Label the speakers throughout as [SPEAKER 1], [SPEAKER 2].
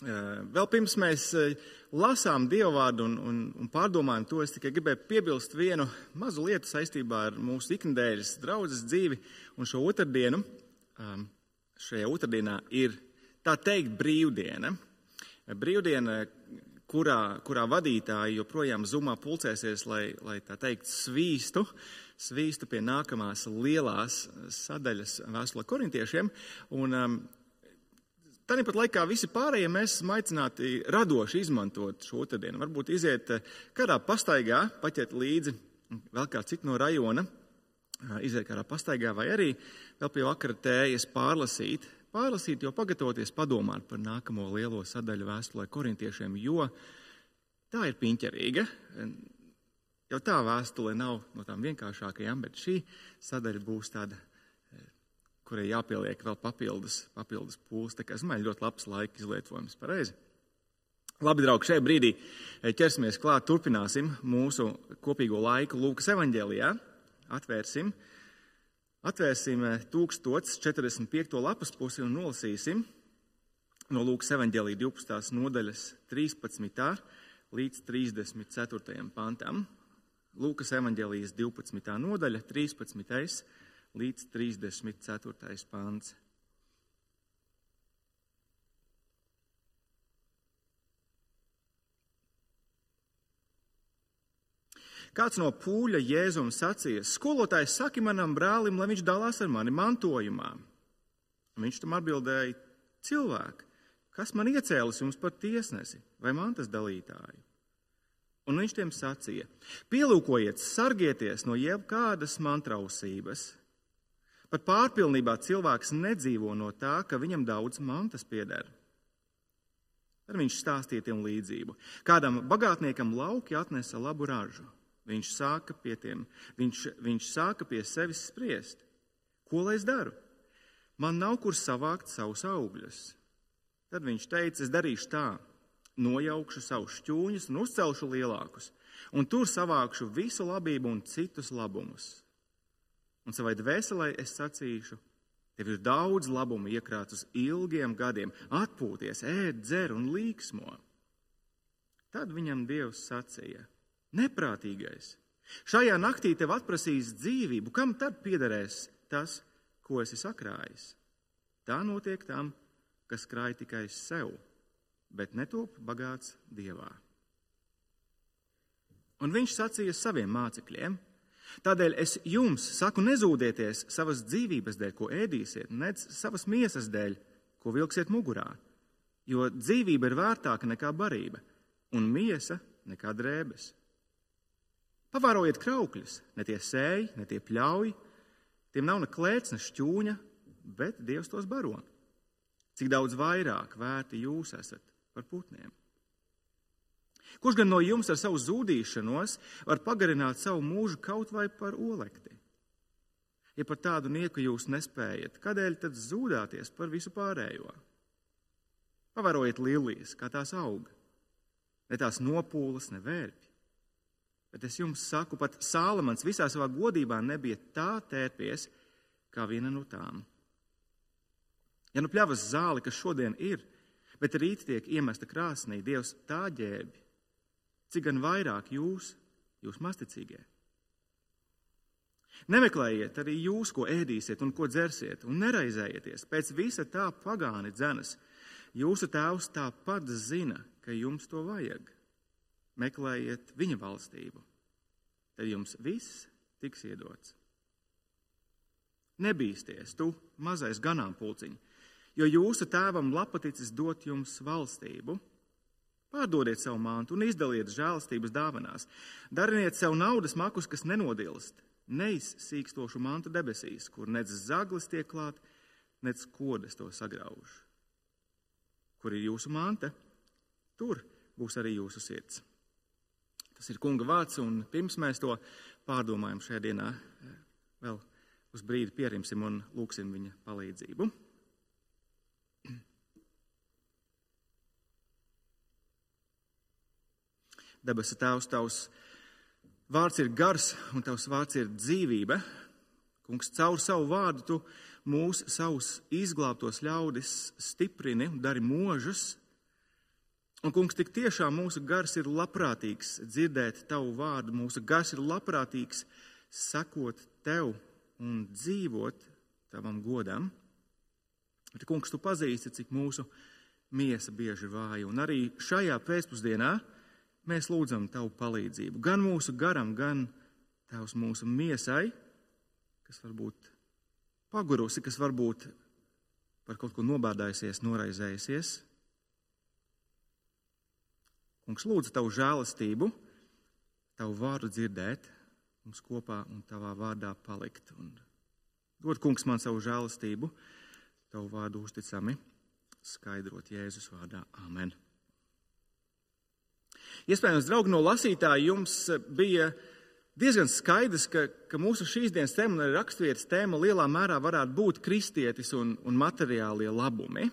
[SPEAKER 1] Vēl pirms mēs lasām dievu vārdu un, un, un pārdomājam to, es tikai gribēju piebilst vienu mazu lietu saistībā ar mūsu ikdienas draudzes dzīvi un šo otrdienu. Šajā otrdienā ir tā teikt brīvdiena. Brīvdiena, kurā, kurā vadītāji joprojām zumā pulcēsies, lai, lai tā teikt svīstu, svīstu pie nākamās lielās sadaļas vēstulē korintiešiem. Un, um, Tāpat laikā visi pārējie mēs esam aicināti radoši izmantot šo otrdienu. Varbūt iziet eh, kādā pastaigā, paķert līdzi vēl kādu citu no rajona, iziet kādā pastaigā vai arī vēl pie vakara tējas pārlasīt. Pārlasīt, jo pagatavoties padomāt par nākamo lielo sadaļu vēstulē korintiešiem, jo tā ir piņķerīga. Jau tā vēstule nav no tām vienkāršākajām, bet šī sadaļa būs tāda kurai jāpieliek vēl papildus, papildus pūles. Tā kā es domāju, ļoti labs laika izlietojums. Pareizi. Labi, draugi, šajā brīdī eh, ķersimies klāt, turpināsim mūsu kopīgo laiku Lūkas evanģēlijā. Atvērsim, atvērsim 1045. Eh, lapas pusi un nolasīsim no Lūkas evanģēlija 12. nodaļas 13. līdz 34. pantam. Lūkas evanģēlijas 12. nodaļa 13 līdz 34. Pāns. Kāds no pūļa jēzuma sacīja: Skolotājs saki manam brālim, lai viņš dalās ar mani mantojumā. Viņš tam atbildēja: Cilvēki, kas man iecēlis jums par tiesnesi vai mantas dalītāju? Un viņš tiem sacīja: Pielūkojiet, sargieties no jebkādas mantrausības, Pat pārpilnībā cilvēks nedzīvo no tā, ka viņam daudz mantas pieder. Tad viņš stāstīja tiem līdzību. Kādam bagātniekam lauki atnesa labu ražu. Viņš sāka pie, tiem, viņš, viņš sāka pie sevis spriest. Ko lai es daru? Man nav kur savākt savus augļus. Tad viņš teica, es darīšu tā, nojaukšu savus šķūņus un uzcelšu lielākus, un tur savākšu visu labību un citus labumus un savai dvēselē es sacīšu, tev ir daudz labumu iekrāts uz ilgiem gadiem, atpūties, ēd, dzer un līksmo. Tad viņam Dievs sacīja: Neprātīgais, šajā naktī tev atprasīs dzīvību, kam tad piederēs tas, ko esi sakrājis? Tā notiek tam, kas krāj tikai sev, bet netop bagāts Dievā. Un viņš sacīja saviem mācekļiem: Tādēļ es jums saku, nezūdieties savas dzīvības dēļ, ko ēdīsiet, ne savas miesas dēļ, ko vilksiet mugurā. Jo dzīvība ir vērtāka nekā barība, un miesa nekā drēbes. Pavērojiet kraukļus, ne tie sēji, ne tie pļauj, tiem nav ne klēts, ne šķūņa, bet Dievs tos baro. Cik daudz vairāk vērti jūs esat par putniem? Kurš gan no jums ar savu zudīšanos var pagarināt savu mūžu kaut vai par olekti? Ja par tādu nieku jūs nespējat, kādēļ tad zūdāties par visu pārējo? Pavērojiet lilijas, kā tās aug, ne tās nopūlas, ne vērpji. Bet es jums saku, pat Sālamans visā savā godībā nebija tā tērpies, kā viena no tām. Ja nu pļavas zāle, kas šodien ir, bet rīt tiek iemesta krāsnī, Dievs tā ģēbi, cik gan vairāk jūs, jūs masticīgie. Nemeklējiet arī jūs, ko ēdīsiet un ko dzersiet, un neraizējieties. Pēc visa tā pagāni dzenas. Jūsu tēvs tāpat zina, ka jums to vajag. Meklējiet viņa valstību, tad jums viss tiks iedots. Nebīsties, tu mazais ganāmpulciņš, jo jūsu tēvam lapaticis dot jums valstību Pārdodiet savu mantu un izdaliet žēlastības dāvanās. Dariniet sev naudas makus, kas nenodilst, neizsīkstošu mantu debesīs, kur nec zaglis tiek klāt, nec kodas to sagrauž. Kur ir jūsu manta, tur būs arī jūsu sirds. Tas ir kunga vārds, un pirms mēs to pārdomājam šajā dienā, vēl uz brīdi pierimsim un lūksim viņa palīdzību. Debesu Tēvs, Tavs vārds ir gars un Tavs vārds ir dzīvība. Kungs, caur savu vārdu Tu mūs, savus izglābtos ļaudis, stiprini un dari mūžus, Un, kungs, tik tiešām mūsu gars ir labprātīgs dzirdēt tavu vārdu, mūsu gars ir labprātīgs sekot tev un dzīvot tavam godam. Bet, kungs, tu pazīsti, cik mūsu miesa bieži vāja. Un arī šajā pēcpusdienā mēs lūdzam tavu palīdzību gan mūsu garam, gan tavs mūsu miesai, kas varbūt pagurusi, kas varbūt par kaut ko nobādājusies, noraizējusies. Kungs, lūdzu tavu žēlastību, tavu vārdu dzirdēt, mums kopā un tavā vārdā palikt. Un dod, kungs, man savu žēlastību, tavu vārdu uzticami skaidrot Jēzus vārdā. Amen. Iespējams, draugi no lasītāja jums bija diezgan skaidrs, ka, ka mūsu šīs dienas tēma un arī raksturvietas tēma lielā mērā varētu būt kristietis un, un materiālie labumi.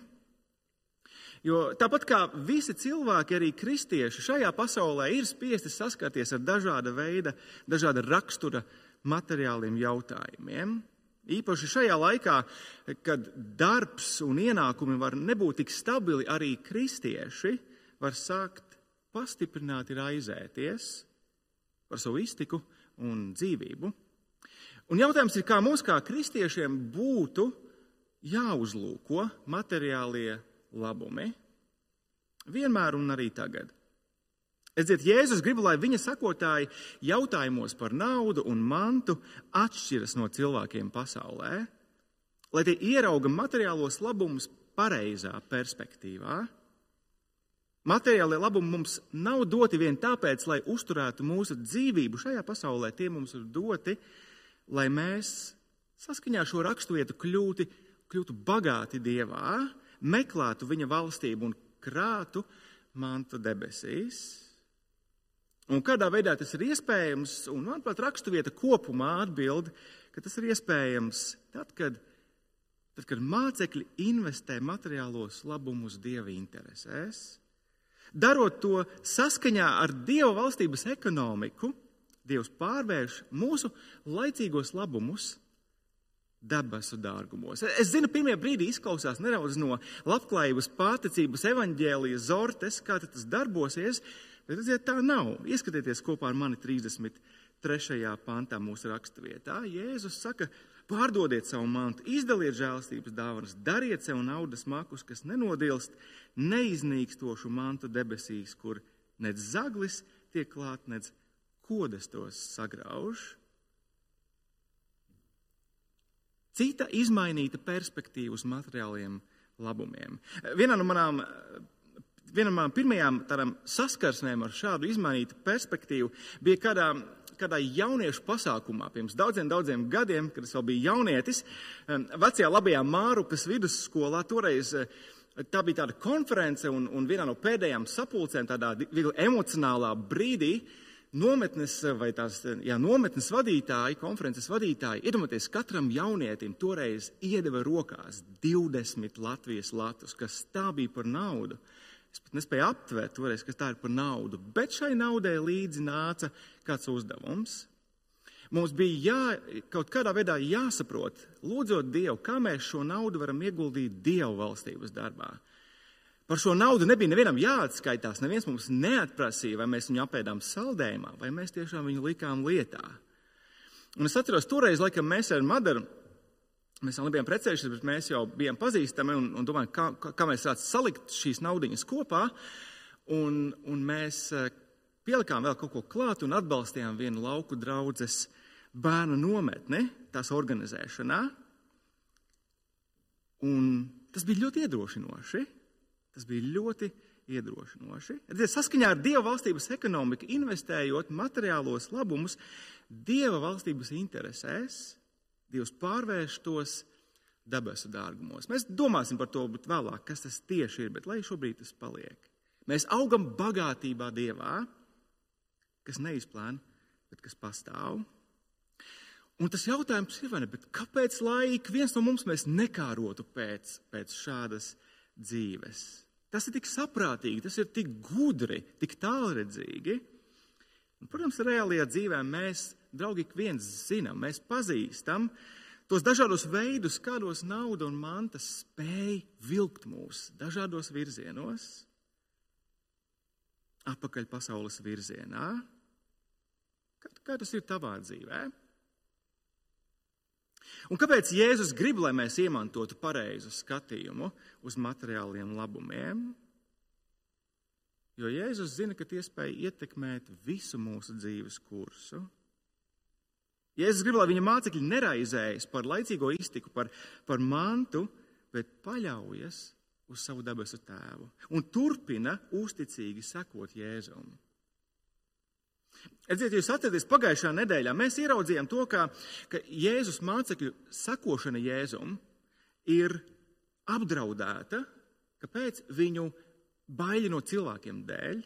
[SPEAKER 1] Jo tāpat kā visi cilvēki, arī kristieši šajā pasaulē ir spiesti saskarties ar dažāda veida, dažāda rakstura materiāliem jautājumiem. Īpaši šajā laikā, kad darbs un ienākumi var nebūt tik stabili, arī kristieši var sākt pastiprināti raizēties par savu iztiku un dzīvību. Un jautājums ir, kā mums, kā kristiešiem, būtu jāuzlūko materiālie labumi. Vienmēr un arī tagad. Edziet, Jēzus grib, lai viņa sakotāji jautājumos par naudu un mantu atšķiras no cilvēkiem pasaulē, lai tie ierauga materiālos labumus pareizā perspektīvā. Materiālie labumi mums nav doti vien tāpēc, lai uzturētu mūsu dzīvību šajā pasaulē. Tie mums ir doti, lai mēs saskaņā ar šo raksturvietu kļūtu, kļūtu bagāti Dievā, meklētu viņa valstību un krātu mantu debesīs. Un kādā veidā tas ir iespējams, un manuprāt, raksturvieta kopumā atbild, ka tas ir iespējams tad, kad, tad, kad mācekļi investē materiālos labumus Dieva interesēs. Darot to saskaņā ar Dieva valstības ekonomiku, Dievs pārvērš mūsu laicīgos labumus debesu dārgumos. Es zinu, pirmie brīdi izklausās nedaudz no labklājības, pārticības, evaņģēlijas zortes, kā tas darbosies, bet redziet, tā nav. Ieskatieties kopā ar mani 33. pantā mūsu raksturvietā. Jēzus saka, pārdodiet savu mantu, izdaliet žēlstības dāvanas, dariet sev naudas makus, kas nenodilst, neiznīkstošu mantu debesīs, kur nec zaglis tiek klāt, nec kodas tos sagrauž. cita izmainīta perspektīva uz materiāliem labumiem. Vienā no manām, viena no manām pirmajām saskarsmēm ar šādu izmainītu perspektīvu bija kādā, kādā jauniešu pasākumā pirms daudziem, daudziem gadiem, kad es vēl biju jaunietis, vecajā labajā Mārupas vidusskolā. Toreiz tā bija tāda konference un, un vienā no pēdējām sapulcēm, tādā emocionālā brīdī, uh, nometnes vai tās jā, nometnes vadītāji, konferences vadītāji, iedomājieties, katram jaunietim toreiz iedeva rokās 20 Latvijas latus, kas tā bija par naudu. Es pat nespēju aptvert toreiz, kas tā ir par naudu, bet šai naudai līdzi nāca kāds uzdevums. Mums bija jā, kaut kādā veidā jāsaprot, lūdzot Dievu, kā mēs šo naudu varam ieguldīt Dieva valstības darbā. Par šo naudu nebija nevienam jāatskaitās. Neviens mums neatprasīja, vai mēs viņu apēdām saldējumā, vai mēs tiešām viņu likām lietā. Un es atceros, toreiz, laikam, mēs ar Madaru, mēs vēl nebijām precējušies, bet mēs jau bijām pazīstami un, un domājam, kā, kā, kā mēs varētu salikt šīs naudiņas kopā. Un, un mēs eh, pielikām vēl kaut ko klāt un atbalstījām vienu lauku draudzes bērnu nometni tās organizēšanā. Un tas bija ļoti iedrošinoši. Tas bija ļoti iedrošinoši. Redziet, saskaņā ar Dieva valstības ekonomiku, investējot materiālos labumus Dieva valstības interesēs, Dievs pārvērš tos debesu dārgumos. Mēs domāsim par to vēlāk, kas tas tieši ir, bet lai šobrīd tas paliek. Mēs augam bagātībā Dievā, kas neizplēna, bet kas pastāv. Un tas jautājums ir, ne, kāpēc lai ik viens no mums nekārotu pēc, pēc šādas dzīves? Tas ir tik saprātīgi, tas ir tik gudri, tik tālredzīgi. Un, protams, reālajā dzīvē mēs, draugi, ik viens zinām, mēs pazīstam tos dažādos veidus, kādos nauda un manta spēj vilkt mūs dažādos virzienos. apakaļ pasaules virzienā. Kā, kā tas ir tavā dzīvē? Un kāpēc Jēzus grib, lai mēs iemantotu pareizu skatījumu uz materiāliem labumiem? Jo Jēzus zina, ka tie spēj ietekmēt visu mūsu dzīves kursu. Jēzus grib, lai viņa mācekļi neraizējas par laicīgo iztiku, par, par mantu, bet paļaujas uz savu debesu tēvu un turpina uzticīgi sekot Jēzum. Redziet, jūs atceraties, pagājušā nedēļā mēs ieraudzījām to, ka, ka Jēzus mācekļu sekošana Jēzum ir apdraudēta, kāpēc viņu baili no cilvēkiem dēļ,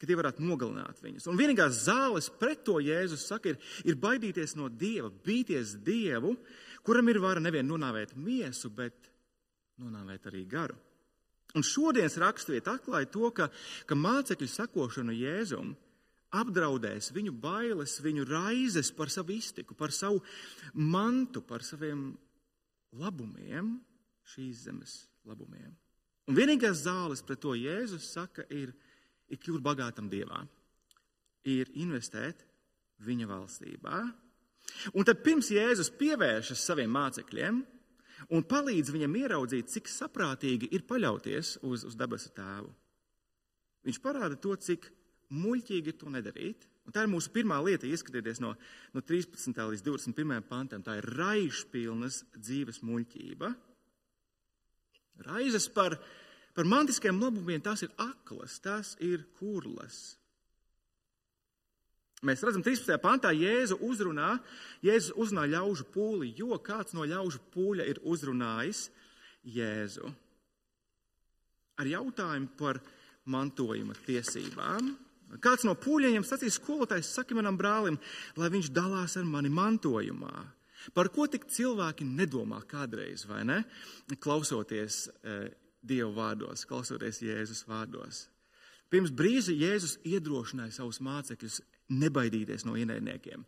[SPEAKER 1] ka tie varētu nogalināt viņus. Un vienīgās zāles pret to Jēzus saka, ir, ir baidīties no Dieva, bīties Dievu, kuram ir vara nevien nonāvēt miesu, bet nonāvēt arī garu. Un šodienas raksturvieta atklāja to, ka, ka mācekļu sekošanu Jēzum apdraudēs viņu bailes, viņu raizes par savu iztiku, par savu mantu, par saviem labumiem, šīs zemes labumiem. Un vienīgais zāles pret to Jēzus saka, ir, ir kļūt bagātam Dievā, ir investēt viņa valstībā. Un tad pirms Jēzus pievēršas saviem mācekļiem, un palīdz viņam ieraudzīt, cik saprātīgi ir paļauties uz, uz debesu tēvu. Viņš parāda to, cik muļķīgi ir to nedarīt. Un tā ir mūsu pirmā lieta, ieskatieties no, no 13. līdz 21. pantam. Tā ir raišpilnas dzīves muļķība. Raizes par, par mantiskiem labumiem, tās ir aklas, tās ir kurlas. Mēs redzam, 13. pantā Jēzu uzrunā, Jēzus uzrunā ļaužu pūli, jo kāds no ļaužu pūļa ir uzrunājis Jēzu ar jautājumu par mantojuma tiesībām. Kāds no pūļiem sacīs, skolotājs, saki manam brālim, lai viņš dalās ar mani mantojumā. Par ko tik cilvēki nedomā kādreiz, vai ne? Klausoties e, Dieva vārdos, klausoties Jēzus vārdos. Pirms brīža Jēzus iedrošināja savus mācekļus nebaidīties no ienaidniekiem,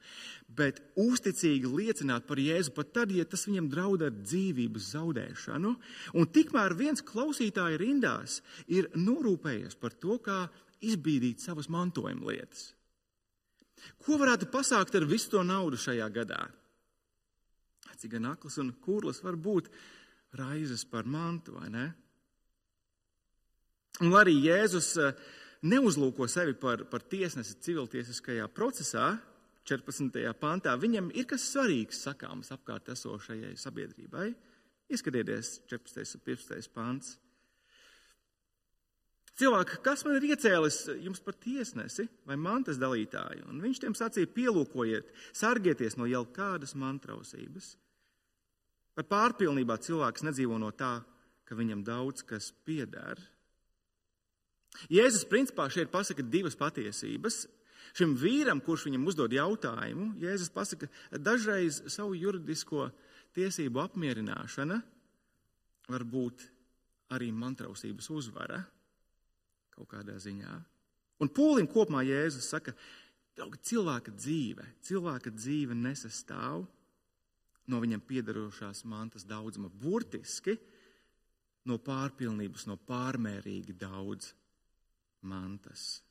[SPEAKER 1] bet uzticīgi liecināt par Jēzu pat tad, ja tas viņam draud ar dzīvības zaudēšanu. Un tikmēr viens klausītāja rindās ir norūpējies par to, kā izbīdīt savas mantojuma lietas. Ko varētu pasākt ar visu to naudu šajā gadā? Cik gan akls un kurlas var būt raizes par mantu, vai ne? Un arī Jēzus uh, neuzlūko sevi par, par tiesnesi civiltiesiskajā procesā, 14. pantā, viņam ir kas svarīgs sakāms apkārt esošajai sabiedrībai. Ieskatieties 14. un 15. pants. Cilvēki, kas man ir iecēlis jums par tiesnesi vai mantas dalītāju? Un viņš tiem sacīja, pielūkojiet, sargieties no jau kādas mantrausības. Par pārpilnībā cilvēks nedzīvo no tā, ka viņam daudz kas pieder, Jēzus principā šeit pasaka divas patiesības. Šim vīram, kurš viņam uzdod jautājumu, Jēzus pasaka, dažreiz savu juridisko tiesību apmierināšana var būt arī mantrausības uzvara kaut kādā ziņā. Un pūlim kopumā Jēzus saka, draugi, cilvēka dzīve, cilvēka dzīve nesastāv no viņam piedarošās mantas daudzuma, burtiski no pārpilnības, no pārmērīgi daudz mantas.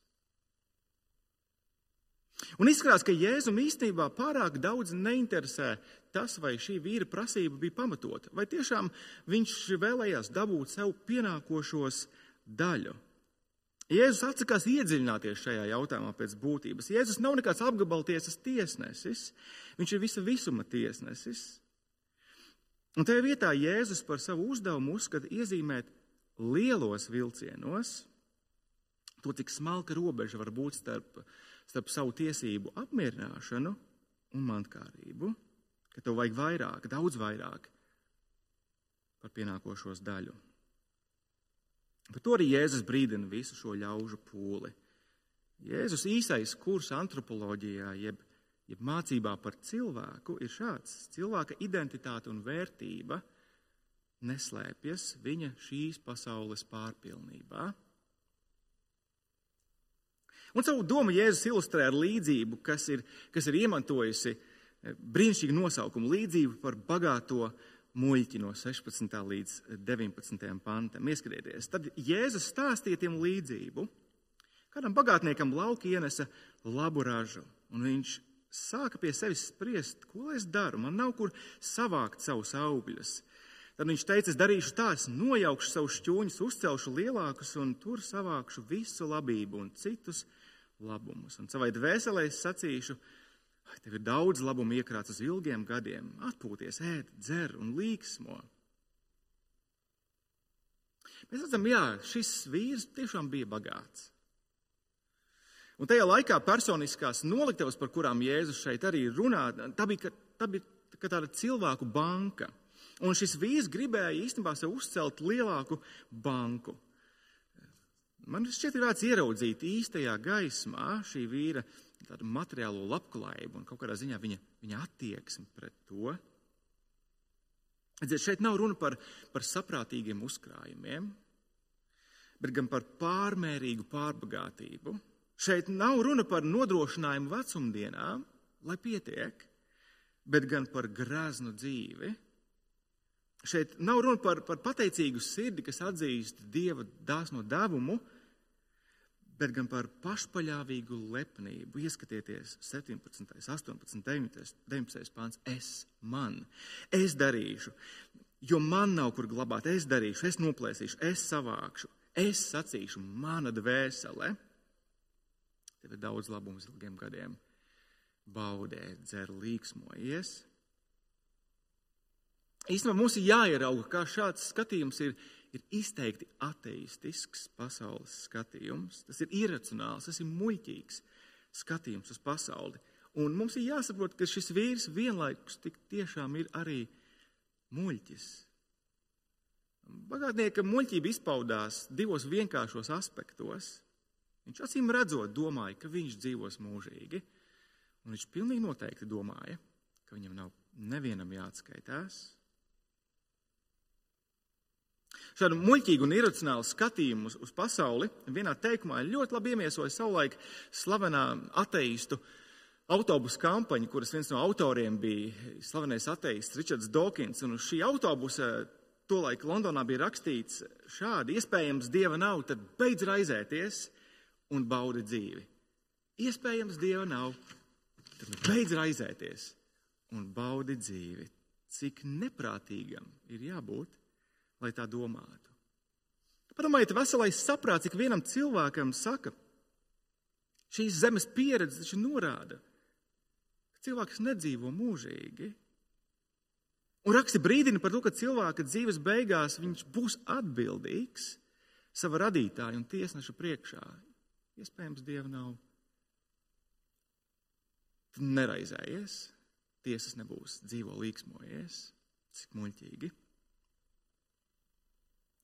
[SPEAKER 1] Un izskatās, ka Jēzum īstenībā pārāk daudz neinteresē tas, vai šī vīra prasība bija pamatota, vai tiešām viņš vēlējās dabūt sev pienākošos daļu. Jēzus atsakās iedziļināties šajā jautājumā pēc būtības. Jēzus nav nekāds apgabaltiesas tiesnesis, viņš ir visa visuma tiesnesis. Un tajā vietā Jēzus par savu uzdevumu uzskata iezīmēt lielos vilcienos to, cik smalka robeža var būt starp, starp savu tiesību apmierināšanu un mantkārību, ka tev vajag vairāk, daudz vairāk par pienākošos daļu. Par to arī Jēzus brīdina visu šo ļaužu pūli. Jēzus īsais kurs antropoloģijā, jeb, jeb mācībā par cilvēku, ir šāds: cilvēka identitāte un vērtība neslēpjas viņa šīs pasaules pārpilnībā. Un savu domu Jēzus ilustrē ar līdzību, kas ir, kas ir iemantojusi eh, brīnišķīgu nosaukumu līdzību par bagāto muļķi no 16. līdz 19. pantam. Ieskatieties, tad Jēzus stāstīja tiem līdzību. Kādam bagātniekam lauki ienesa labu ražu, un viņš sāka pie sevis spriest, ko lai es daru. Man nav kur savākt savus augļus. Tad viņš teica, es darīšu tā, es nojaukšu savus šķūņus, uzcelšu lielākus, un tur savākšu visu labību un citus labumus. Un savai dvēselē es sacīšu, tev ir daudz labumu iekrāts uz ilgiem gadiem, atpūties, ēd, dzer un līksmo. Mēs redzam, jā, šis vīrs tiešām bija bagāts. Un tajā laikā personiskās noliktavas, par kurām Jēzus šeit arī runā, tā bija, tā bija tāda cilvēku banka. Un šis vīrs gribēja īstenībā sev uzcelt lielāku banku. Man šķiet, ir vērts ieraudzīt īstajā gaismā šī vīra materiālo labklājību un kaut kādā ziņā viņa, viņa attieksmi pret to. Redziet, šeit nav runa par, par saprātīgiem uzkrājumiem, bet gan par pārmērīgu pārbagātību. Šeit nav runa par nodrošinājumu vecumdienām, lai pietiek, bet gan par greznu dzīvi. Šeit nav runa par, par pateicīgu sirdi, kas atzīst dieva dāsno devumu, bet gan par pašpaļāvīgu lepnību. Ieskatieties, 17, 18, 19, 19 pāns. Es, man, es darīšu, jo man nav kur glabāt. Es darīšu, es noplēsīšu, es savākšu, es sacīšu, mana dvēsele. Tev ir daudz labumu ilgiem gadiem. Baudē, dzer, līksmojies. Īstenībā mums ir jāierauga, kā šāds skatījums ir, ir izteikti ateistisks pasaules skatījums. Tas ir iracionāls, tas ir muļķīgs skatījums uz pasauli. Un mums ir jāsaprot, ka šis vīrs vienlaikus tik tiešām ir arī muļķis. Bagātnieka muļķība izpaudās divos vienkāršos aspektos. Viņš acīm redzot, domāja, ka viņš dzīvos mūžīgi. Un viņš pilnīgi noteikti domāja, ka viņam nav nevienam jāatskaitās. Šādu muļķīgu un iracionālu skatījumu uz, uz pasauli vienā teikumā ļoti labi iemiesoja savulaik slavenā ateistu autobusu kampaņa, kuras viens no autoriem bija slavenais ateists Ričards Dawkins. Un uz šī autobusa tolaik Londonā bija rakstīts šādi: Iespējams, dieva nav, tad beidz raizēties un baudi dzīvi. Iespējams, dieva nav, tad beidz raizēties un baudi dzīvi. Cik neprātīgam ir jābūt, lai tā domātu. Padomājiet, veselais saprāts, cik vienam cilvēkam saka, šīs zemes pieredze taču norāda, ka cilvēks nedzīvo mūžīgi. Un raksti brīdina par to, ka cilvēka dzīves beigās viņš būs atbildīgs sava radītāja un tiesneša priekšā. Iespējams, Dieva nav. Tu neraizējies, tiesas nebūs, dzīvo līksmojies, cik muļķīgi.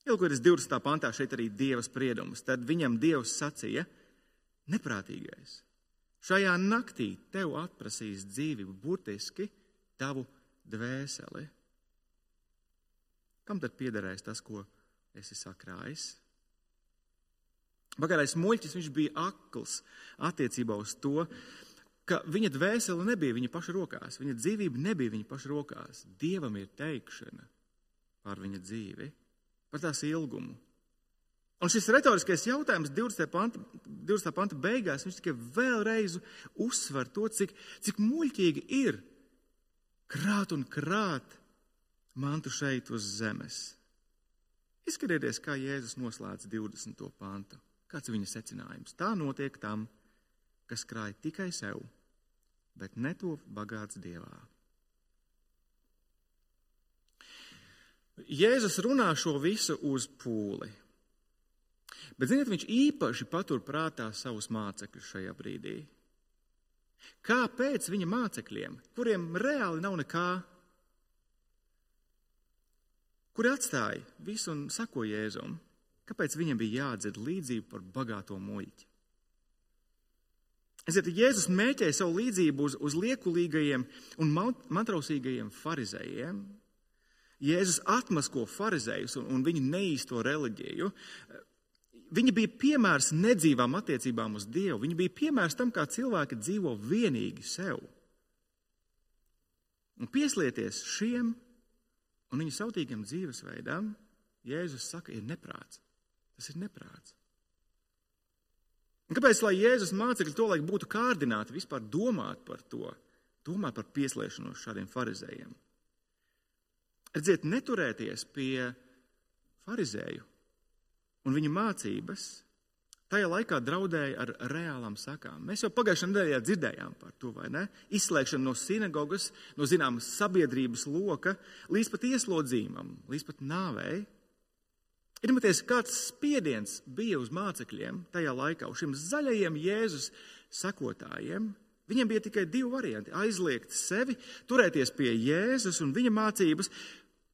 [SPEAKER 1] Ilgoties 20. pantā šeit arī Dieva spriedums, tad viņam Dievs sacīja, neprātīgais, šajā naktī tev atprasīs dzīvību, burtiski tavu dvēseli. Kam tad piederēs tas, ko esi sakrājis? Bagātais muļķis viņš bija akls attiecībā uz to, ka viņa dvēsele nebija viņa paša rokās, viņa dzīvība nebija viņa paša rokās. Dievam ir teikšana par viņa dzīvi, par tās ilgumu. Un šis retoriskais jautājums 20. panta, 20. panta beigās, viņš tikai vēlreiz uzsver to, cik, cik muļķīgi ir krāt un krāt mantu šeit uz zemes. Izskatieties, kā Jēzus noslēdz 20. pantu. Kāds ir viņa secinājums? Tā notiek tam, kas krāj tikai sev, bet netop bagāts dievā. Jēzus runā šo visu uz pūli. Bet, ziniet, viņš īpaši patur prātā savus mācekļus šajā brīdī. Kāpēc viņa mācekļiem, kuriem reāli nav nekā, kuri atstāja visu un sako Jēzum, Kāpēc viņam bija jādzird līdzību par bagāto muļķi? Ziniet, Jēzus mēķēja savu līdzību uz, uz liekulīgajiem un mantrausīgajiem farizējiem. Jēzus atmasko farizējus un, un viņu neīsto reliģiju. Viņi bija piemērs nedzīvām attiecībām uz Dievu. Viņi bija piemērs tam, kā cilvēki dzīvo vienīgi sev. Un pieslieties šiem un viņu sautīgiem dzīvesveidam, Jēzus saka, ir neprāts. Tas ir neprāts. Un kāpēc, lai Jēzus mācekļi to laik būtu kārdināti vispār domāt par to, domāt par pieslēgšanos šādiem farizējiem? Redziet, neturēties pie farizēju un viņa mācības tajā laikā draudēja ar reālām sakām. Mēs jau pagājušajā nedēļā dzirdējām par to, vai ne? Izslēgšanu no sinagogas, no zināmas sabiedrības loka, līdz pat ieslodzījumam, līdz pat nāvei. Iedomājieties, kāds spiediens bija uz mācekļiem tajā laikā, uz šiem zaļajiem Jēzus sekotājiem. Viņiem bija tikai divi varianti - aizliegt sevi, turēties pie Jēzus un viņa mācības,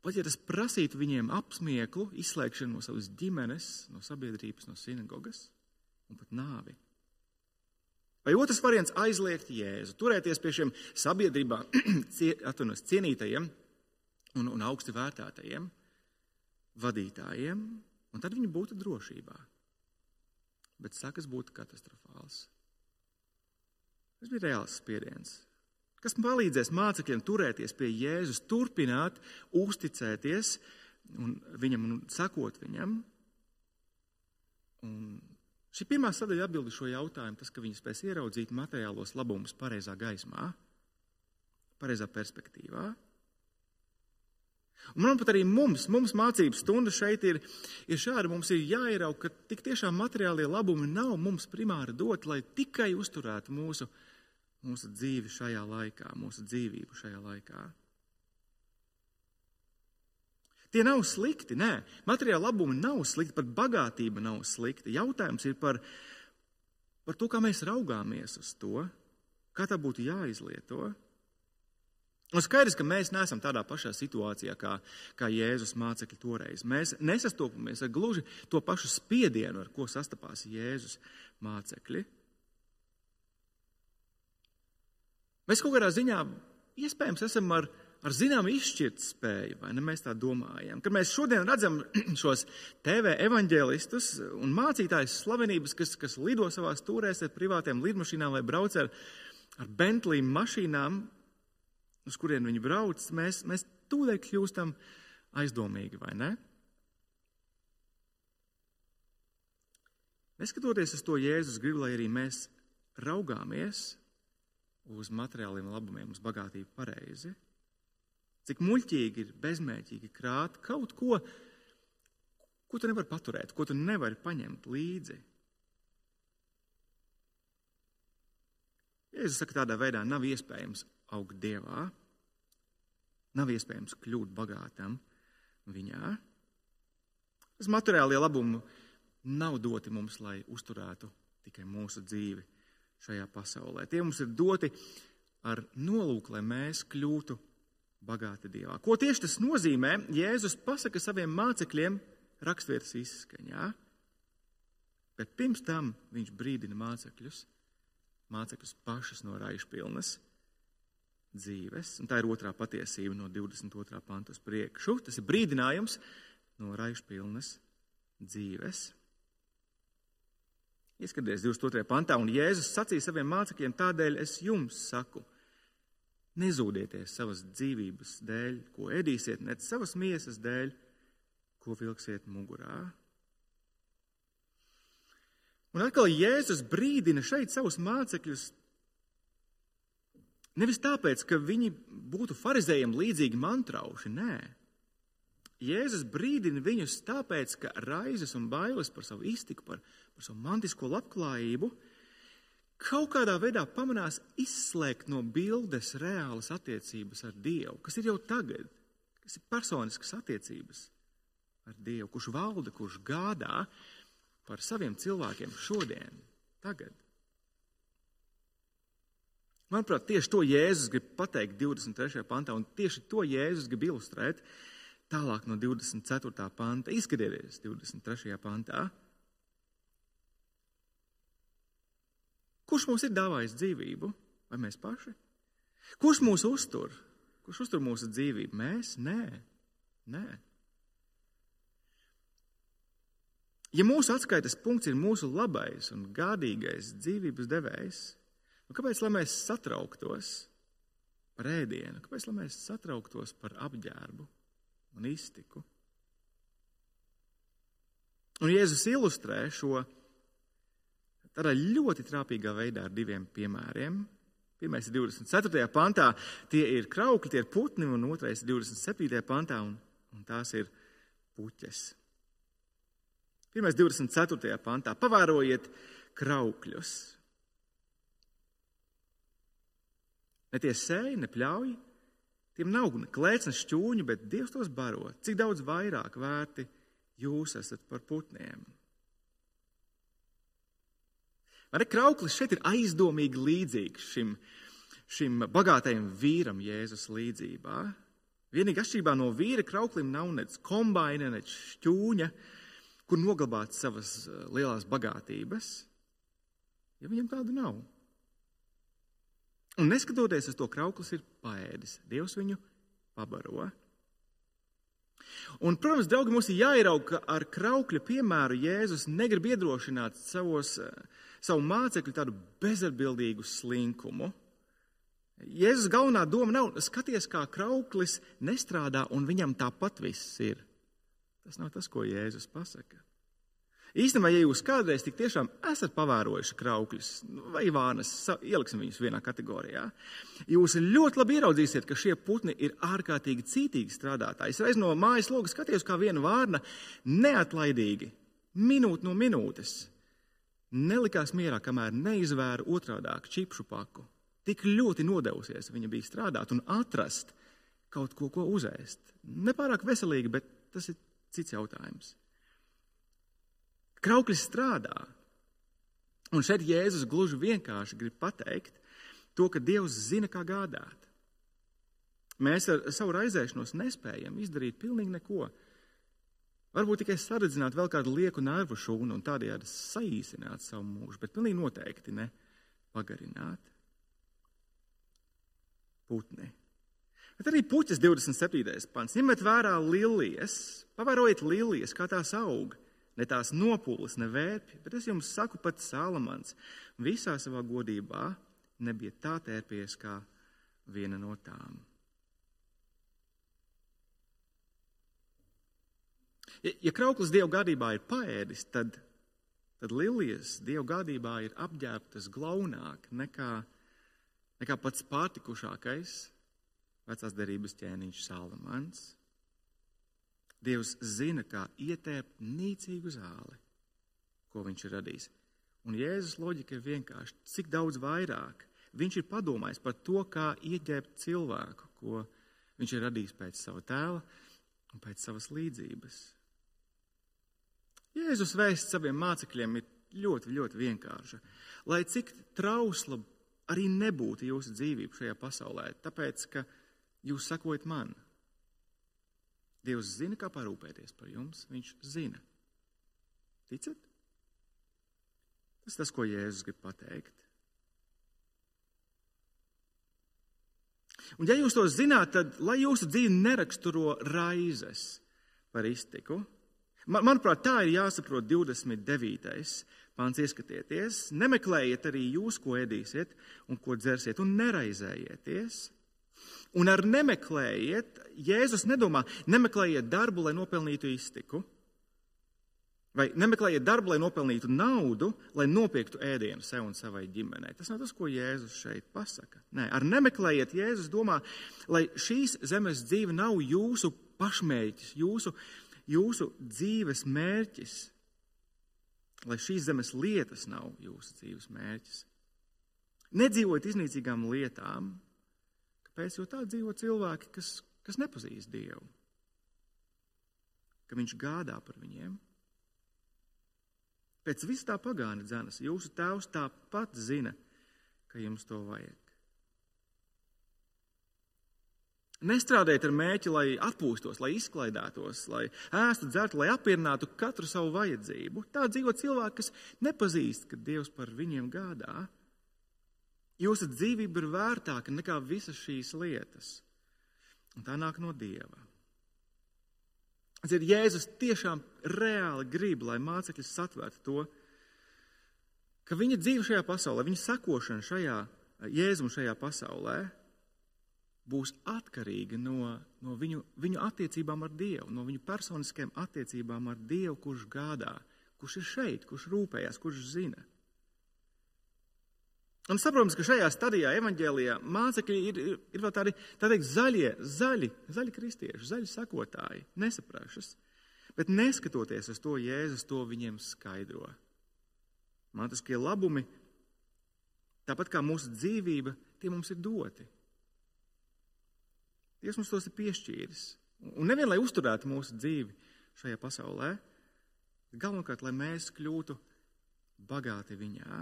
[SPEAKER 1] pat ja tas prasītu viņiem apsmieklu, izslēgšanu no savas ģimenes, no sabiedrības, no sinagogas un pat nāvi. Vai otrs variants - aizliegt Jēzu, turēties pie šiem sabiedrībā cienītajiem un, un augsti vērtētajiem vadītājiem, un tad viņi būtu drošībā. Bet sakas būtu katastrofāls. Tas bija reāls spiediens. Kas palīdzēs mācekļiem turēties pie Jēzus, turpināt, uzticēties un viņam un sakot viņam. Un šī pirmā sadaļa atbild uz šo jautājumu, tas, ka viņi spēs ieraudzīt materiālos labumus pareizā gaismā, pareizā perspektīvā. Manuprāt, arī mums, mums mācības stunda šeit ir, ir šāda. Mums ir jāierauga, ka tik tiešām materiālie labumi nav mums primāri doti, lai tikai uzturētu mūsu, mūsu dzīvi šajā laikā, mūsu dzīvību šajā laikā. Tie nav slikti, nē, materiāli labumi nav slikti, pat bagātība nav slikta. Jautājums ir par, par to, kā mēs raugāmies uz to, kā tā būtu jāizlieto. Un skaidrs, ka mēs neesam tādā pašā situācijā kā, kā Jēzus mācekļi toreiz. Mēs nesastopamies ar gluži to pašu spiedienu, ar ko sastapās Jēzus mācekļi. Mēs kaut kādā ziņā iespējams esam ar, ar zināmu izšķirtspēju, vai ne? Mēs tā domājam. Kad mēs šodien redzam šos TV evaņģēlistus un mācītājus slavenības, kas, kas lido savās stūrēs ar privātiem lidmašīnām vai brauc ar, ar Bentley mašīnām, uz kurien viņi brauc, mēs, mēs tūlīt kļūstam aizdomīgi, vai ne? Neskatoties uz to, Jēzus grib, lai arī mēs raugāmies uz materiāliem labumiem, uz bagātību pareizi. Cik muļķīgi ir bezmērķīgi krāt kaut ko, ko tu nevari paturēt, ko tu nevari paņemt līdzi. Jēzus saka, tādā veidā nav iespējams augt dievā, nav iespējams kļūt bagātam viņā. Tas materiālie labumi nav doti mums, lai uzturētu tikai mūsu dzīvi šajā pasaulē. Tie mums ir doti ar nolūku, lai mēs kļūtu bagāti Dievā. Ko tieši tas nozīmē? Jēzus pasaka saviem mācekļiem rakstvietas izskaņā, bet pirms tam viņš brīdina mācekļus, mācekļus pašus no raišpilnas dzīves. Un tā ir otrā patiesība no 22. panta uz priekšu. Tas ir brīdinājums no raišpilnas dzīves. Ieskaties 22. pantā, un Jēzus sacīja saviem mācekļiem, tādēļ es jums saku, nezūdieties savas dzīvības dēļ, ko ēdīsiet, ne savas miesas dēļ, ko vilksiet mugurā. Un atkal Jēzus brīdina šeit savus mācekļus Nevis tāpēc, ka viņi būtu farizējiem līdzīgi mantrauši, nē. Jēzus brīdina viņus tāpēc, ka raizes un bailes par savu iztiku, par, par savu mantisko labklājību kaut kādā veidā pamanās izslēgt no bildes reālas attiecības ar Dievu, kas ir jau tagad, kas ir personiskas attiecības ar Dievu, kurš valda, kurš gādā par saviem cilvēkiem šodien, tagad. Manuprāt, tieši to Jēzus grib pateikt 23. pantā, un tieši to Jēzus grib ilustrēt tālāk no 24. panta. Izskatieties 23. pantā. Kurš mums ir dāvājis dzīvību? Vai mēs paši? Kurš mūs uztur? Kurš uztur mūsu dzīvību? Mēs? Nē, nē. Ja mūsu atskaites punkts ir mūsu labais un gādīgais dzīvības devējs, Un kāpēc mēs satrauktos par ēdienu? Kāpēc mēs satrauktos par apģērbu un iztiku? Un Jēzus ilustrē šo tādā ļoti trāpīgā veidā ar diviem piemēriem. Pirmais ir 24. pantā, tie ir kraukļi, tie ir putni, un otrais ir 27. pantā, un, un tās ir puķes. Pirmais 24. pantā. Pavērojiet kraukļus. Ne tie sēji, ne pļauj, tiem nav ne klēts, ne šķūņu, bet Dievs tos baro. Cik daudz vairāk vērti jūs esat par putniem? Arī krauklis šeit ir aizdomīgi līdzīgs šim, šim bagātajam vīram Jēzus līdzībā. Vienīgi atšķirībā no vīra krauklim nav nec kombaina, nec šķūņa, kur noglabāt savas eh, lielās bagātības, ja viņam tāda nav. Un neskatoties uz to, krauklis ir paēdis, Dievs viņu pabaro. Un, protams, draugi, mums ir jāierauga, ka ar kraukļa piemēru Jēzus negrib iedrošināt savos, savu mācekļu tādu bezatbildīgu slinkumu. Jēzus galvenā doma nav skaties, kā krauklis nestrādā un viņam tāpat viss ir. Tas nav tas, ko Jēzus pasaka. Īstenībā, ja jūs kādreiz tik tiešām esat pavērojuši kraukļus vai vānas, ieliksim viņus vienā kategorijā, jūs ļoti labi ieraudzīsiet, ka šie putni ir ārkārtīgi cītīgi strādātāji. Es reiz no mājas loga skatījos, kā viena vārna neatlaidīgi, minūte no minūtes, nelikās mierā, kamēr neizvēra otrādāk čipšu paku. Tik ļoti nodevusies viņa bija strādāt un atrast kaut ko, ko uzēst. Nepārāk veselīgi, bet tas ir cits jautājums. Krauklis strādā. Un šeit Jēzus gluži vienkārši grib pateikt to, ka Dievs zina, kā gādāt. Mēs ar savu raizēšanos nespējam izdarīt pilnīgi neko. Varbūt tikai saredzināt vēl kādu lieku nervu šūnu un tādējādi saīsināt savu mūžu, bet pilnīgi noteikti ne pagarināt. Putni. Bet arī puķis 27. pants. Ņemiet vērā lilijas, pavērojiet lilijas, kā tās aug ne tās nopūles, ne vērpji, bet es jums saku, pats Salamans visā savā godībā nebija tā tērpies kā viena no tām. Ja, ja krauklis Dieva gādībā ir paēdis, tad, tad lilijas Dieva gādībā ir apģērbtas glaunāk nekā, nekā pats pārtikušākais vecās derības ķēniņš Salamans. Dievs zina, kā ietēpt nīcīgu zāli, ko viņš ir radījis. Un Jēzus loģika ir vienkārši, cik daudz vairāk viņš ir padomājis par to, kā ieģēbt cilvēku, ko viņš ir radījis pēc sava tēla un pēc savas līdzības. Jēzus vēsts saviem mācekļiem ir ļoti, ļoti vienkārša. Lai cik trausla arī nebūtu jūsu dzīvība šajā pasaulē, tāpēc, ka jūs sakojat man, Dievs zina, kā parūpēties par jums. Viņš zina. Ticat? Tas tas, ko Jēzus grib pateikt. Un, ja jūs to zināt, tad lai jūsu dzīve neraksturo raizes par iztiku, man, manuprāt, tā ir jāsaprot 29. pāns. Ieskatieties, nemeklējiet arī jūs, ko ēdīsiet un ko dzersiet, un neraizējieties Un ar nemeklējiet, Jēzus nedomā, nemeklējiet darbu, lai nopelnītu iztiku, vai nemeklējiet darbu, lai nopelnītu naudu, lai nopirktu ēdienu sev un savai ģimenei. Tas nav tas, ko Jēzus šeit pasaka. Nē, ar nemeklējiet, Jēzus domā, lai šīs zemes dzīve nav jūsu pašmērķis, jūsu, jūsu dzīves mērķis, lai šīs zemes lietas nav jūsu dzīves mērķis. Nedzīvot iznīcīgām lietām, Kāpēc? Jo tā dzīvo cilvēki, kas, kas nepazīst Dievu. Ka Viņš gādā par viņiem. Pēc vis tā pagāna dzēnas, jūsu tēvs tāpat zina, ka jums to vajag. Nestrādājiet ar mēķi, lai atpūstos, lai izklaidētos, lai ēstu, dzertu, lai apmierinātu katru savu vajadzību. Tā dzīvo cilvēki, kas nepazīst, ka Dievs par viņiem gādā. Jūsu dzīvība ir vērtāka nekā visas šīs lietas. Un tā nāk no Dieva. Ir Jēzus tiešām reāli grib, lai mācekļi satvērtu to, ka viņa dzīve šajā pasaulē, viņa sekošana šajā Jēzum šajā pasaulē būs atkarīga no, no viņu, viņu attiecībām ar Dievu, no viņu personiskajām attiecībām ar Dievu, kurš gādā, kurš ir šeit, kurš rūpējas, kurš zina. Un saprotams, ka šajā stadijā evaņģēlijā mācekļi ir, ir, ir vēl tādi tā teikt, zaļie, zaļi, zaļi kristieši, zaļi sakotāji, nesaprašas. Bet neskatoties uz to, Jēzus to viņiem skaidro. Mantiskie labumi, tāpat kā mūsu dzīvība, tie mums ir doti. Dievs mums tos ir piešķīris. Un nevien, lai uzturētu mūsu dzīvi šajā pasaulē, galvenokārt, lai mēs kļūtu bagāti viņā.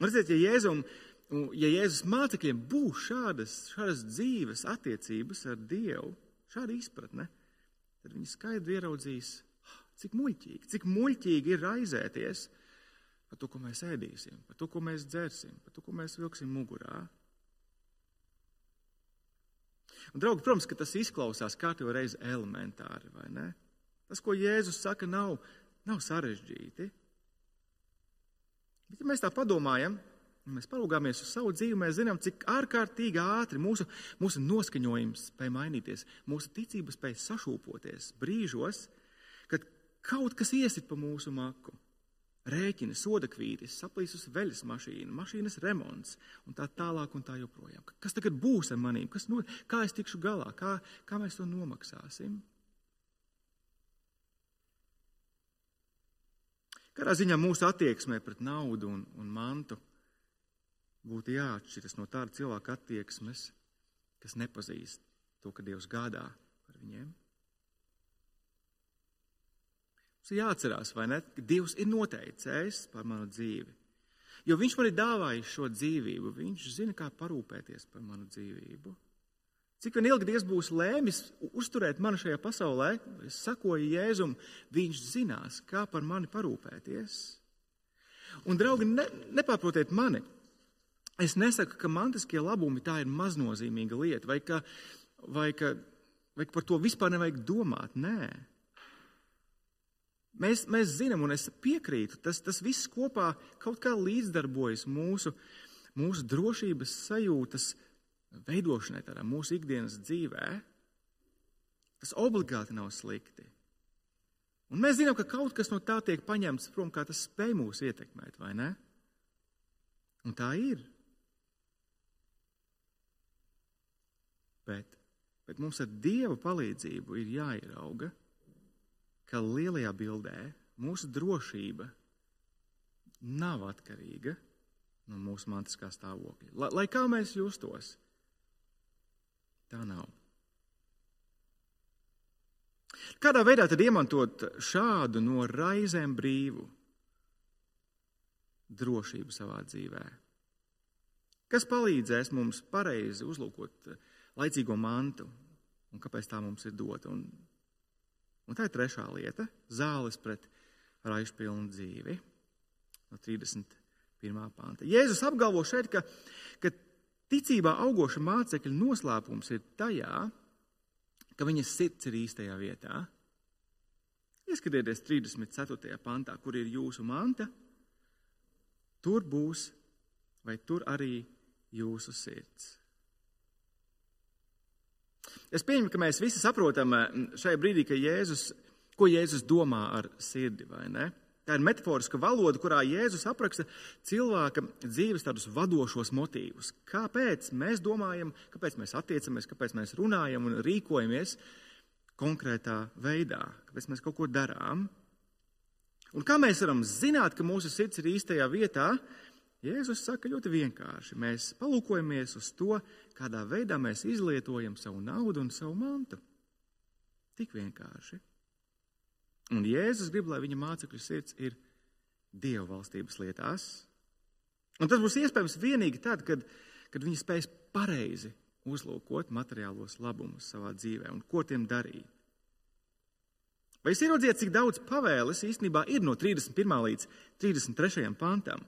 [SPEAKER 1] Un redziet, ja, Jēzum, ja Jēzus mācekļiem būs šādas, šādas dzīves attiecības ar Dievu, šāda izpratne, tad viņi skaidri ieraudzīs, cik muļķīgi, cik muļķīgi ir raizēties par to, ko mēs ēdīsim, par to, ko mēs dzersim, par to, ko mēs vilksim mugurā. Un, draugi, protams, ka tas izklausās kārtībā reiz elementāri, vai ne? Tas, ko Jēzus saka, nav, nav sarežģīti. Bet, ja mēs tā padomājam, mēs paraugāmies uz savu dzīvi, mēs zinām, cik ārkārtīgi ātri mūsu, mūsu noskaņojums spēj mainīties, mūsu ticības spēj sašūpoties brīžos, kad kaut kas iesit pa mūsu maku rēķini, sodakvītis, saplīsus veļas mašīna, mašīnas remonts un tā tālāk un tā joprojām. Kas tagad būs ar manīm? Kas no, kā es tikšu galā? Kā, kā mēs to nomaksāsim? Kādā ziņā mūsu attieksmē pret naudu un, un mantu būtu jāatšķiras no tāda cilvēka attieksmes, kas nepazīst to, ka Dievs gādā par viņiem. Mums ir jāatcerās, vai ne, ka Dievs ir noteicējis par manu dzīvi. Jo Viņš man ir dāvājis šo dzīvību, Viņš zina, kā parūpēties par manu dzīvību. Cik vien ilgi Dievs būs lēmis uzturēt mani šajā pasaulē, es sakoju Jēzum, Viņš zinās, kā par mani parūpēties. Un, draugi, ne, nepārprotiet mani. Es nesaku, ka mantiskie labumi tā ir maznozīmīga lieta, vai ka, vai ka, vai ka par to vispār nevajag domāt. Nē. Mēs, mēs zinām, un es piekrītu, tas, tas viss kopā kaut kā līdzdarbojas mūsu, mūsu drošības sajūtas veidošanai, tādā mūsu ikdienas dzīvē. Tas obligāti nav slikti. Un mēs zinām, ka kaut kas no tā tiek paņemts prom, kā tas spēj mūs ietekmēt, vai ne? Un tā ir. Bet, bet mums ar Dieva palīdzību ir jāierauga, ka lielajā bildē mūsu drošība nav atkarīga no mūsu mantiskā stāvokļa. Lai, lai kā mēs justos, tā nav. Kādā veidā tad izmantot šādu no raizēm brīvu drošību savā dzīvē? Kas palīdzēs mums pareizi uzlūkot laicīgo mantu un kāpēc tā mums ir dota? Un Un tā ir trešā lieta - zāles pret raišpilnu dzīvi. No 31. panta. Jēzus apgalvo šeit, ka, ka ticībā augoša mācekļa noslēpums ir tajā, ka viņas sirds ir īstajā vietā. Ieskatieties 34. pantā, kur ir jūsu manta. Tur būs, vai tur arī jūsu sirds. Es pieņemu, ka mēs visi saprotam eh, šajā brīdī, Jēzus, ko Jēzus domā ar sirdi, vai ne? Tā ir metaforiska valoda, kurā Jēzus apraksta cilvēka dzīves tādus vadošos motīvus. Kāpēc mēs domājam, kāpēc mēs attiecamies, kāpēc mēs runājam un rīkojamies konkrētā veidā, kāpēc mēs kaut ko darām. Un kā mēs varam zināt, ka mūsu sirds ir īstajā vietā, Jēzus saka ļoti vienkārši. Mēs palūkojamies uz to, kādā veidā mēs izlietojam savu naudu un savu mantu. Tik vienkārši. Un Jēzus grib, lai viņa mācekļu sirds ir Dieva valstības lietās. Un tas būs iespējams tikai tad, kad, kad viņi spēs pareizi uzlūkot materiālos labumus savā dzīvē un ko tiem darīt. Vai jūs ieraudzījāt, cik daudz pavēles īstenībā ir no 31. līdz 33. pantam?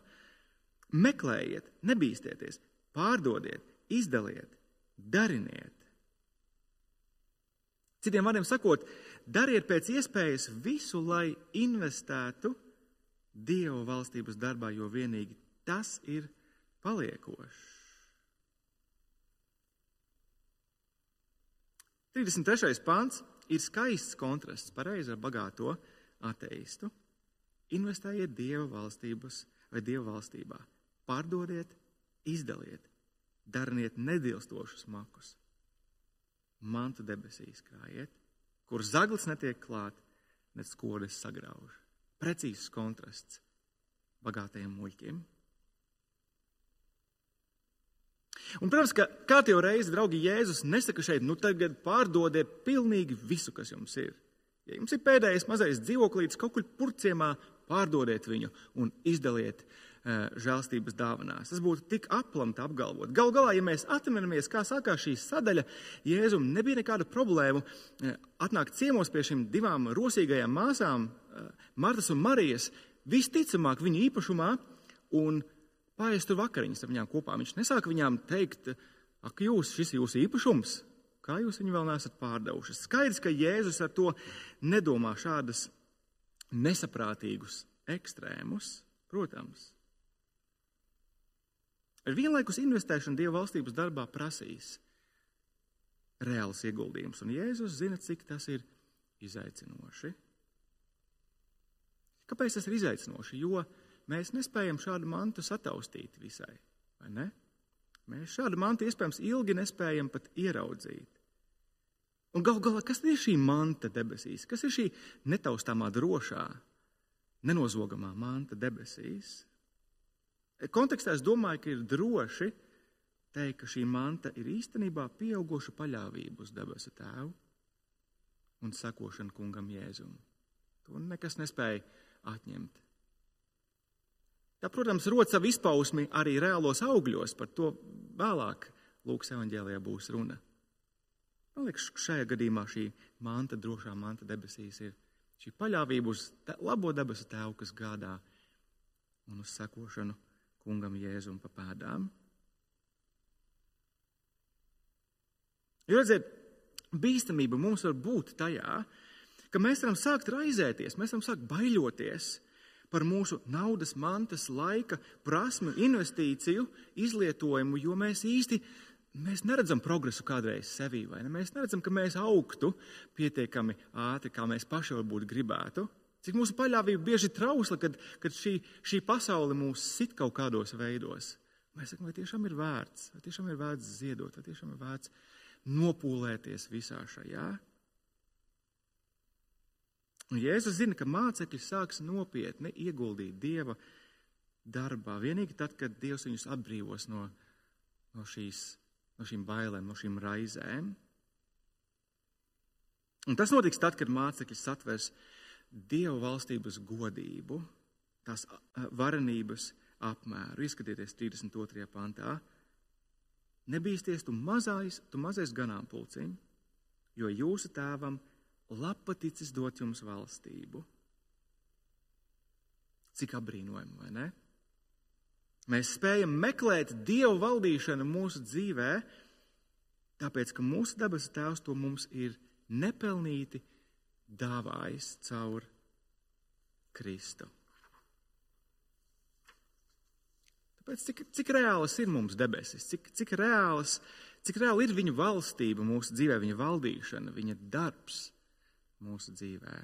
[SPEAKER 1] Meklējiet, nebīsties, pārdodiet, izdaliet, dariniet. Citiem vārdiem sakot, dariet pēc iespējas visu, lai investētu Dieva valstības darbā, jo vienīgi tas ir paliekošs. 33. pāns ir skaists kontrasts pareizi ar bagāto ateistu. Investējiet Dieva valstības vai Dieva valstībā pārdodiet, izdaliet, dariniet nedilstošus makus. Mantu debesīs krājiet, kur zaglis netiek klāt, ne skodas sagrauž. Precīzs kontrasts bagātajiem muļķiem. Un, protams, ka katru reizi, draugi, Jēzus nesaka šeit, nu tagad pārdodiet pilnīgi visu, kas jums ir. Ja jums ir pēdējais mazais dzīvoklītis kaut kur purciemā, pārdodiet viņu un izdaliet uh, žēlstības dāvanās. Tas būtu tik aplamti apgalvot. Galu galā, ja mēs atceramies, kā sākās šī sadaļa, Jēzum nebija nekāda problēma uh, atnākt ciemos pie šīm divām rosīgajām māsām, uh, Martas un Marijas, visticamāk viņu īpašumā, un pāriest tur vakariņas ar viņām kopā. Viņš nesāka viņām teikt, ak, jūs, šis ir jūsu īpašums, Kā jūs viņu vēl neesat pārdevuši? Skaidrs, ka Jēzus ar to nedomā šādus nesaprātīgus ekstrēmus, protams. Vienlaikus investēšana Dieva valstības darbā prasīs reāls ieguldījums, un Jēzus zina, cik tas ir izaicinoši. Kāpēc tas ir izaicinoši? Jo mēs nespējam šādu mantu sataustīt visai, vai ne? Mēs šādu mantu iespējams ilgi nespējam pat ieraudzīt. Un gal galā, kas ir šī manta debesīs? Kas ir šī netaustāmā drošā, nenozogamā manta debesīs? Kontekstā es domāju, ka ir droši teikt, ka šī manta ir īstenībā pieauguša paļāvība uz debesu tēvu un sekošana kungam Jēzum. To nekas nespēja atņemt. Tā, protams, rod savu izpausmi arī reālos augļos, par to vēlāk Lūkas evanģēlijā būs runa. Man liekas, šajā gadījumā šī manta, drošā manta debesīs ir šī paļāvība uz labo debesu tēvu, kas gādā un uz sekošanu kungam Jēzum pa pēdām. Jo redziet, bīstamība mums var būt tajā, ka mēs varam sākt raizēties, mēs varam sākt baiļoties par mūsu naudas, mantas, laika, prasmu, investīciju izlietojumu, jo mēs īsti mēs neredzam progresu kādreiz sevī, vai ne? Mēs neredzam, ka mēs augtu pietiekami ātri, kā mēs paši varbūt gribētu. Cik mūsu paļāvība bieži ir trausla, kad, kad šī, šī pasaule mūs sit kaut kādos veidos. Mēs sakām, vai tiešām ir vērts, vai tiešām ir vērts ziedot, vai tiešām ir vērts nopūlēties visā šajā. Un Jēzus zina, ka mācekļi sāks nopietni ieguldīt Dieva darbā. Vienīgi tad, kad Dievs viņus atbrīvos no, no, šīs, no šīm bailēm, no šīm raizēm. Un tas notiks tad, kad mācekļi satvers Dieva valstības godību, tās varenības apmēru. Ieskatieties 32. pantā. Nebīsties tu mazais, tu mazais ganāmpulciņš, jo jūsu tēvam ir lapaticis dot jums valstību. Cik apbrīnojami, vai ne? Mēs spējam meklēt dievu valdīšanu mūsu dzīvē, tāpēc, ka mūsu dabas tēvs to mums ir nepelnīti dāvājis caur Kristu. Tāpēc, cik, cik reālas ir mums debesis, cik, cik, reālas, cik reāla ir viņa valstība mūsu dzīvē, viņa valdīšana, viņa darbs mūsu dzīvē.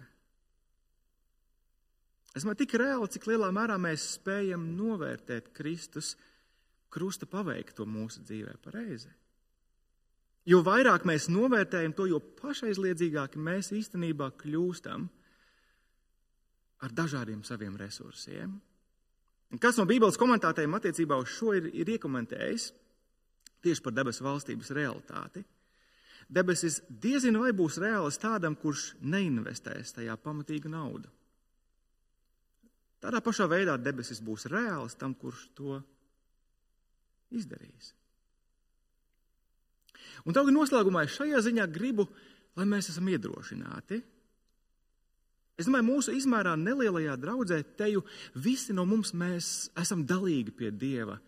[SPEAKER 1] Es domāju, tik reāli, cik lielā mērā mēs spējam novērtēt Kristus krusta paveikto mūsu dzīvē pareizi. Jo vairāk mēs novērtējam to, jo pašaizliedzīgāki mēs īstenībā kļūstam ar dažādiem saviem resursiem. Kāds no Bībeles komentētājiem attiecībā uz šo ir, ir iekomentējis tieši par debesu valstības realitāti debesis diezinu vai būs reāls tādam, kurš neinvestēs tajā pamatīgu naudu. Tādā pašā veidā debesis būs reāls tam, kurš to izdarīs. Un tagad noslēgumā es šajā ziņā gribu, lai mēs esam iedrošināti. Es domāju, mūsu izmērā nelielajā draudzē teju visi no mums esam dalīgi pie Dieva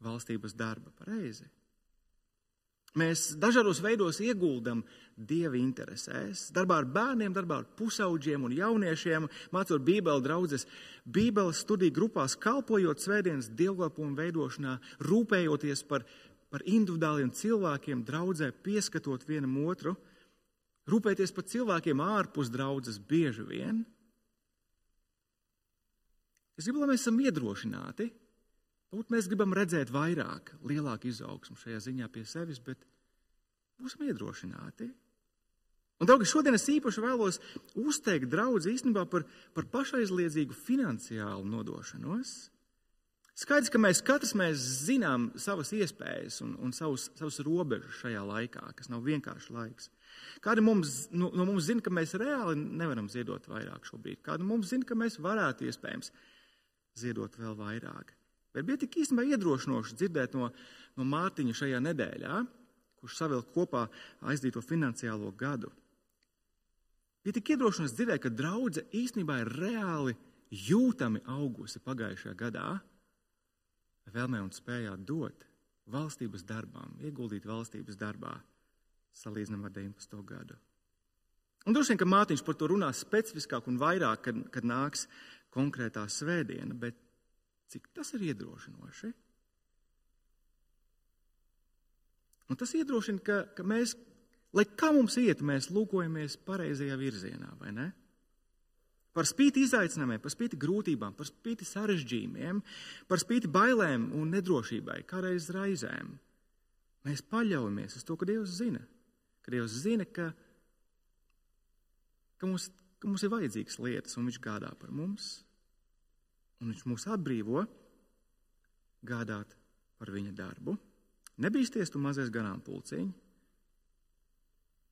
[SPEAKER 1] valstības darba. Pareizi. Mēs dažādos veidos ieguldam dieva interesēs, darbā ar bērniem, darbā ar pusauģiem un jauniešiem, mācot Bībeles draugus, Bībeles studiju grupās, kalpojot svētdienas dievkalpojumu veidošanā, rūpējoties par, par individuāliem cilvēkiem, draudzē, pieskatot vienam otru, rūpēties par cilvēkiem ārpus draudzes bieži vien. Es gribu, lai mēs esam iedrošināti Varbūt mēs gribam redzēt vairāk, lielāku izaugsmu šajā ziņā pie sevis, bet būsim iedrošināti. Un, draugi, šodien es īpaši vēlos uzteikt draugu īstenībā par, par pašaizliedzīgu finansiālu nodošanos. Skaidrs, ka mēs katrs mēs zinām savas iespējas un, un savus, savus robežus šajā laikā, kas nav vienkārši laiks. Kādi mums, no, no mums zina, ka mēs reāli nevaram ziedot vairāk šobrīd. Kādi mums zina, ka mēs varētu iespējams ziedot vēl vairāk. Bet bija tik īstenībā iedrošinoši dzirdēt no, no Mārtiņa šajā nedēļā, kurš savilka kopā aizdīto finansiālo gadu. Bija tik iedrošinoši dzirdēt, ka draudzene īstenībā ir reāli jūtami augusi pagājušajā gadā vēlmē un spējā dot valstības darbām, ieguldīt valstības darbā, salīdzinām ar 19. gadu. Un droši vien, ka Mārtiņš par to runās specifiskāk un vairāk, kad, kad nāks konkrētā svētdiena, bet cik tas ir iedrošinoši? Un tas iedrošina, ka, ka mēs, lai kā mums iet, mēs lūkojamies pareizajā virzienā, vai ne? Par spīti izaicinājumiem, par spīti grūtībām, par spīti sarežģījumiem, par spīti bailēm un nedrošībai, kādreiz raizēm. Mēs paļaujamies uz to, ka Dievs zina, ka Dievs zina, ka, ka, mums, ka mums ir vajadzīgas lietas, un Viņš gādā par mums, un Viņš mūs atbrīvo gādāt par Viņa darbu. Nebīsties tu mazais ganāmpulciņš,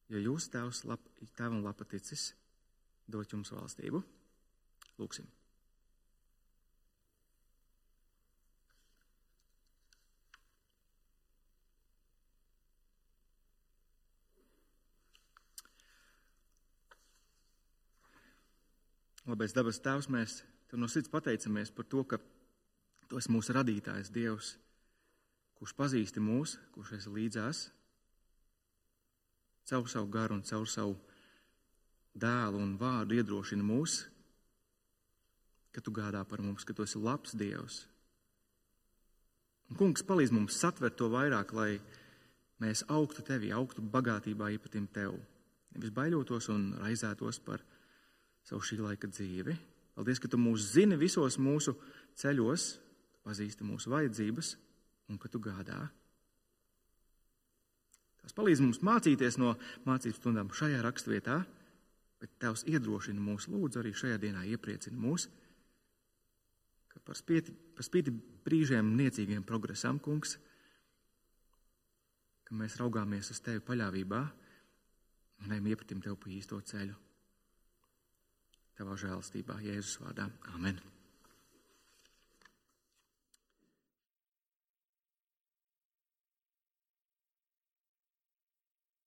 [SPEAKER 1] jo jūs tēvs lap, tēvam lapa ticis dot jums valstību. Lūksim. Labais dabas tēvs, mēs tev no sirds pateicamies par to, ka tu esi mūsu radītājs, Dievs, kurš pazīsti mūs, kurš esi līdzās, caur savu garu un caur savu dēlu un vārdu iedrošina mūs, ka tu gādā par mums, ka tu esi labs Dievs. Un, kungs, palīdz mums satvert to vairāk, lai mēs augtu tevi, augtu bagātībā īpatim tev. Nevis baidotos un raizētos par savu šī laika dzīvi. Paldies, ka tu mūs zini visos mūsu ceļos, pazīsti mūsu vajadzības un ka tu gādā. Tas palīdz mums mācīties no mācību stundām šajā rakstvietā bet Tevs iedrošina mūs, lūdzu, arī šajā dienā iepriecina mūs, ka par spīti, par spīti brīžiem niecīgiem progresam, kungs, ka mēs raugāmies uz Tevi paļāvībā un ejam iepratim Tev pa īsto ceļu. Tavā žēlstībā, Jēzus vārdā. Amen.